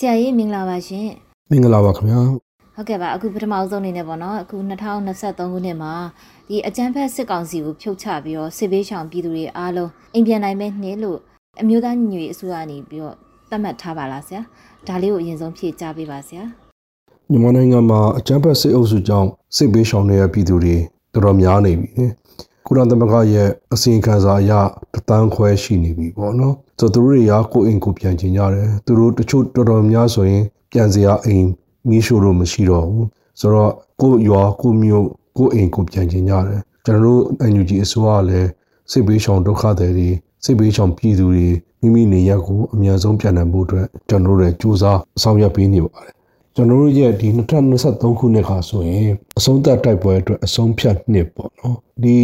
ဆရာကြီးမင်္ဂလာပါရှင်မင်္ဂလာပါခင်ဗျာဟုတ်ကဲ့ပါအခုပထမအဆုံးအနေနဲ့ပေါ့နော်အခု2023ခုနှစ်မှာဒီအကြမ်းဖက်စစ်ကောင်စီကိုဖြုတ်ချပြီးတော့စစ်ဘေးရှောင်ပြည်သူတွေအားလုံးအိမ်ပြန်နိုင်မဲ့နှစ်လို့အမျိုးသားညီညွတ်ရေးအစိုးရကနေပြီးတော့သတ်မှတ်ထားပါလားဆရာဒါလေးကိုအရင်ဆုံးဖြေကြားပေးပါဆရာမြန်မာနိုင်ငံမှာအကြမ်းဖက်စစ်အုပ်စုကြောင့်စစ်ဘေးရှောင်နေတဲ့ပြည်သူတွေတော်တော်များနေပြီ။ ကုလသမဂ္ဂရဲ့အစီရင်ခံစာအရတသန်းခွဲရှိနေပြီပေါ့နော်။ဆိုတော့သူတို့တွေကကိုယ်အိမ်ကိုပြန်ကျင်ကြတယ်။သူတို့တချို့တော်တော်များဆိုရင်ပြန်စရာအိမ်မီးရှို့လို့မရှိတော့ဘူး။ဆိုတော့ကိုယ်ရွာကိုယ်မြို့ကိုယ်အိမ်ကိုပြန်ကျင်ကြတယ်။ကျွန်တော်တို့ NUG အစိုးရလည်းစစ်ဘေးရှောင်ဒုက္ခသည်တွေစစ်ဘေးရှောင်ပြည်သူတွေမိမိနေရပ်ကိုအများဆုံးပြန်နိုင်ဖို့အတွက်ကျွန်တော်တို့လည်းစူးစမ်းဆောင်ရွက်ပေးနေပါတယ်။ ကျွန်တော်တို့ရဲ့ဒီ2023ခုနှစ်ခါဆိုရင်အဆုံးသတ်တိုက်ပွဲအတွက်အဆုံးဖြတ်နှစ်ပေါ့နော်ဒီ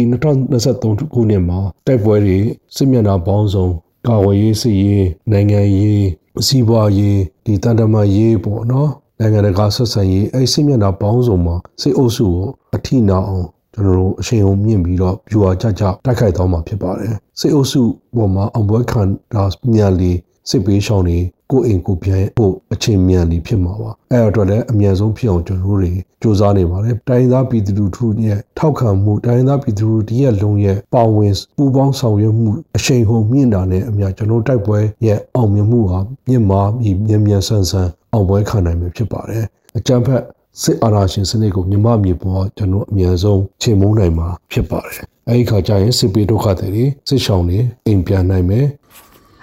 2023ခုနှစ်မှာတိုက်ပွဲတွေစစ်မျက်နှာပေါင်းစုံကာဝေးရေးစစ်ရေးနိုင်ငံရေးစီးပွားရေးဒီတန်တမာရေးပေါ့နော်နိုင်ငံတကာဆက်ဆံရေးအဲ့စစ်မျက်နှာပေါင်းစုံမှာစစ်အုပ်စုကိုအထိနာအောင်ကျွန်တော်တို့အရှိန်အဟုန်မြင့်ပြီးတော့ပြူအားကြကြတိုက်ခိုက်သွားမှာဖြစ်ပါတယ်စစ်အုပ်စုပေါ်မှာအောင်ပွဲခံတာမြန်လီစစ်ပေးရှောင်းတွေ ကိုအိမ်ကိုပြန်ဖို့အချိန်မြန်နေဖြစ်မှာပါအဲ့အတွက်လည်းအမြန်ဆုံးဖြစ်အောင်ကျွန်တော်တို့တွေစူးစမ်းနေပါတယ်တိုင်းသားပြည်သူလူထုရဲ့ထောက်ခံမှုတိုင်းသားပြည်သူလူထုရဲ့လုံးရဲ့ပါဝင်ပူးပေါင်းဆောင်ရွက်မှုအရှိန်ဟုန်မြင့်တာနဲ့အများကျွန်တော်တိုက်ပွဲရဲ့အောင်မြင်မှုဟာမြင့်မားပြီးမြန်မြန်ဆန်ဆန်အောင်ပွဲခံနိုင်မှာဖြစ်ပါတယ်အကြံဖက်စစ်အာဏာရှင်စနစ်ကိုမြမမြေပေါ်ကျွန်တော်အများဆုံးချိန်မုန်းနိုင်မှာဖြစ်ပါတယ်အဲဒီခါကျရင်စစ်ပေးဒုက္ခတွေစစ်ရှောင်းတွေအိမ်ပြန်နိုင်မယ်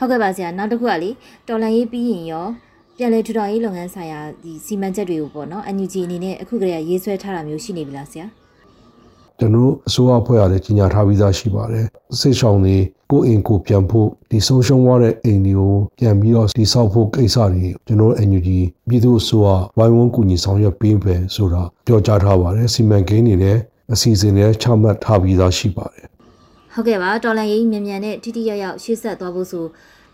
ဟုတ်ကဲ့ပါဆရာနောက်တစ်ခုကလေတော်လန်ရေးပြီးရင်ရောပြန်လည်ထူထောင်ရေးလုပ်ငန်းဆိုင်ရာဒီစီမံချက်တွေကိုပေါ့နော် NUG အနေနဲ့အခုကတည်းကရေးဆွဲထားတာမျိုးရှိနေပြီလားဆရာကျွန်တော်အစိုးရအဖွဲ့ကလည်းကြီးညာထားပြီးသားရှိပါတယ်စစ်ရှောင်းတွေကိုယ်အိမ်ကိုပြန်ဖို့ဒီဆုံးရှုံးသွားတဲ့အိမ်တွေကိုပြန်ပြီးတော့ဒီဆောက်ဖို့ကိစ္စတွေကျွန်တော် NUG ပြည်သူ့အစိုးရဝိုင်းဝန်းကူညီဆောင်ရွက်ပေးပဲဆိုတာပြောကြားထားပါတယ်စီမံကိန်းတွေလည်းအစီအစဉ်တွေချမှတ်ထားပြီးသားရှိပါတယ် ဟုတ်ကဲ့ပါတော်လန်ရေးမြန်မြန်နဲ့ထိထိရောက်ရောက်ရှေ့ဆက်သွားဖို့ဆို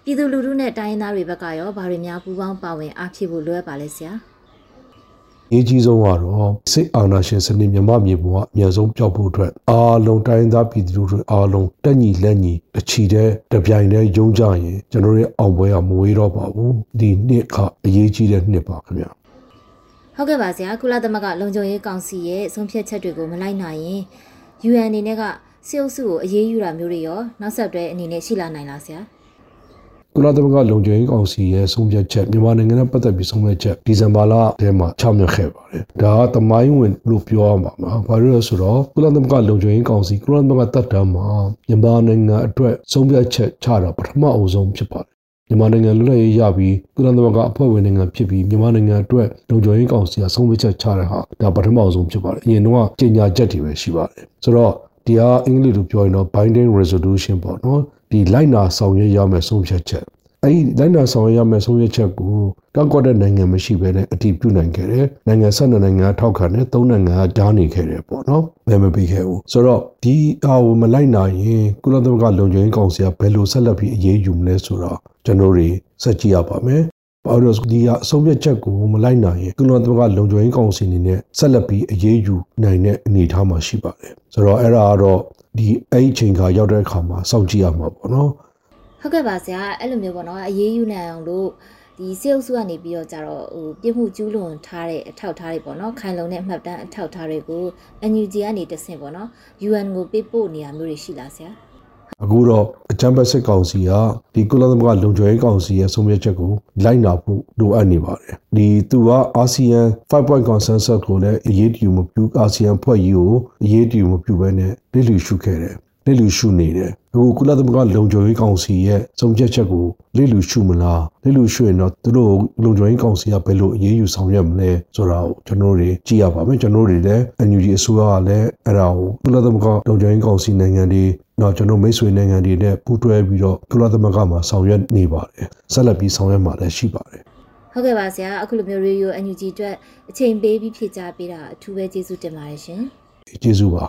ပြည်သူလူထုနဲ့တိုင်းရင်းသားတွေဘက်ကရောဗာတွေများပူးပေါင်းပါဝင်အားဖြည့်ဖို့လိုအပ်ပါလဲဆရာအရေးကြီးဆုံးကတော့စစ်အာဏာရှင်စနစ်မြမမြေပေါ်ကအများဆုံးပျောက်ဖို့အတွက်အားလုံးတိုင်းသားပြည်သူတွေအားလုံးတက်ညီလက်ညီတစ်ချီတဲ့တပြိုင်တည်းယုံကြရင်ကျွန်တော်ရဲ့အောင်ပွဲကမဝေးတော့ပါဘူးဒီနှစ်ကအရေးကြီးတဲ့နှစ်ပါခင်ဗျာဟုတ်ကဲ့ပါဆရာကုလသမဂ္ဂလုံခြုံရေးကောင်စီရဲ့ဆုံးဖြတ်ချက်တွေကိုမလိုက်နိုင်ရင် UN အနေနဲ့က စစ်အုပ်စုကိုအရေးယူတာမျိုးတွေရောနောက်ဆက်တွဲအနေနဲ့ရှိလာနိုင်လားဆရာကုလသမဂ္ဂလုံခြုံရေးကောင်စီရဲ့ဆုံးဖြတ်ချက်မြန်မာနိုင်ငံနဲ့ပတ်သက်ပြီးဆုံးဖြတ်ချက်ဒီဇင်ဘာလထဲမှာချမှတ်ခဲ့ပါတယ်။ဒါကတမိုင်းဝင်လို့ပြောရမှာပါ။ဘာလို့လဲဆိုတော့ကုလသမဂ္ဂလုံခြုံရေးကောင်စီကုလသမဂ္ဂတပ်တမ်းမှာမြန်မာနိုင်ငံအတွက်ဆုံးဖြတ်ချက်ချတာပထမအဦးဆုံးဖြစ်ပါတယ်။မြန်မာနိုင်ငံလွတ်လပ်ရေးရပြီးကုလသမဂ္ဂအဖွဲ့ဝင်နိုင်ငံဖြစ်ပြီးမြန်မာနိုင်ငံအတွက်လုံခြုံရေးကောင်စီကဆုံးဖြတ်ချက်ချတဲ့ဟာဒါပထမအဆုံးဖြစ်ပါတယ်။အရင်တော့ကြေညာချက်တွေပဲရှိပါတယ်။ဆိုတော့ ဒီဟာအင်္ဂလိပ်လိုပြောရင်တော့ binding resolution ပေါ့နော်ဒီလိုက်နာဆောင်ရွက်ရမယ်ဆုံးဖြတ်ချက်အဲဒီလိုက်နာဆောင်ရွက်ရမယ်ဆုံးဖြတ်ချက်ကိုကောက်ကွက်တဲ့နိုင်ငံမရှိဘဲနဲ့အတည်ပြုနိုင်ခဲ့တယ်နိုင်ငံဆက်နှစ်နိုင်ငံထောက်ခံတယ်သုံးနိုင်ငံကကြားနေခဲ့တယ်ပေါ့နော်ဘယ်မပြီးခဲ့ဘူးဆိုတော့ဒီအားကိုမလိုက်နိုင်ရင်ကုလသမဂ္ဂလုံခြုံရေးကောင်စီကဘယ်လိုဆက်လက်ပြီးအရေးယူမလဲဆိုတော့ကျွန်တော်တွေစက်ကြည့်ရပါမယ် ဘာလို့လဲဒီကအဆုံးဖြတ်ချက်ကိုမလိုက်နိုင်ရင်ကုလသမဂ္ဂလုံခြုံရေးကောင်စီအနေနဲ့ဆက်လက်ပြီးအရေးယူနိုင်တဲ့အနေအထားမှာရှိပါတယ်ဆိုတော့အဲ့ဒါကတော့ဒီအဲ့ဒီချိန်ခါရောက်တဲ့အခါမှာစောင့်ကြည့်ရမှာပေါ့နော်ဟုတ်ကဲ့ပါဆရာအဲ့လိုမျိုးပေါ့နော်အရေးယူနိုင်အောင်လို့ဒီစစ်အုပ်စုကနေပြီးတော့ကြတော့ဟိုပြစ်မှုကျူးလွန်ထားတဲ့အထောက်အထားတွေပေါ့နော်ခိုင်လုံတဲ့အမှတ်တမ်းအထောက်အထားတွေကို NUG ကနေတဆင့်ပေါ့နော် UN ကိုပေးပို့နေရမျိုးတွေရှိလားဆရာ အခုတော့အချမ်းဘတ်စစ်ကောင်စီကဒီကုလသမဂ္ဂလုံခြုံရေးကောင်စီရဲ့ဆုံးဖြတ်ချက်ကိုလိုက်နာဖို့လိုအပ်နေပါတယ်ဒီသူကအာဆီယံ5 point consensus ကိုလည်းအရေးတယူမပြုအာဆီယံဖွဲ့ကြီးကိုအရေးတယူမပြုဘဲနဲ့လစ်လျူရှုခဲ့တယ် လစ်လျူရှုနေတယ်အခုကုလသမဂ္ဂလုံခြုံရေးကောင်စီရဲ့ဆုံးဖြတ်ချက်ကိုလစ်လျူရှုမလားလစ်လျူရှုရင်တော့သူတို့လုံခြုံရေးကောင်စီကဘယ်လိုအရေးယူဆောင်ရွက်မလဲဆိုတာကိုကျွန်တော်တို့ကြည့်ရပါမယ်ကျွန်တော်တို့လည်း NUG အစိုးရကလည်းအဲ့ဒါကိုကုလသမဂ္ဂလုံခြုံရေးကောင်စီနိုင်ငံတွေတော့ကျွန်တော်မိတ်ဆွေနိုင်ငံတွေနဲ့ပူးတွဲပြီးတော့ကုလသမဂ္ဂမှာဆောင်ရွက်နေပါတယ်ဆက်လက်ပြီးဆောင်ရွက်မှာလည်းရှိပါတယ်ဟုတ်ကဲ့ပါဆရာအခုလိုမျိုး Radio NUG အတွက်အချိန်ပေးပြီးဖြည့်ကြားပေးတာအထူးပဲကျေးဇူးတင်ပါတယ်ရှင်ကျေးဇူးပါ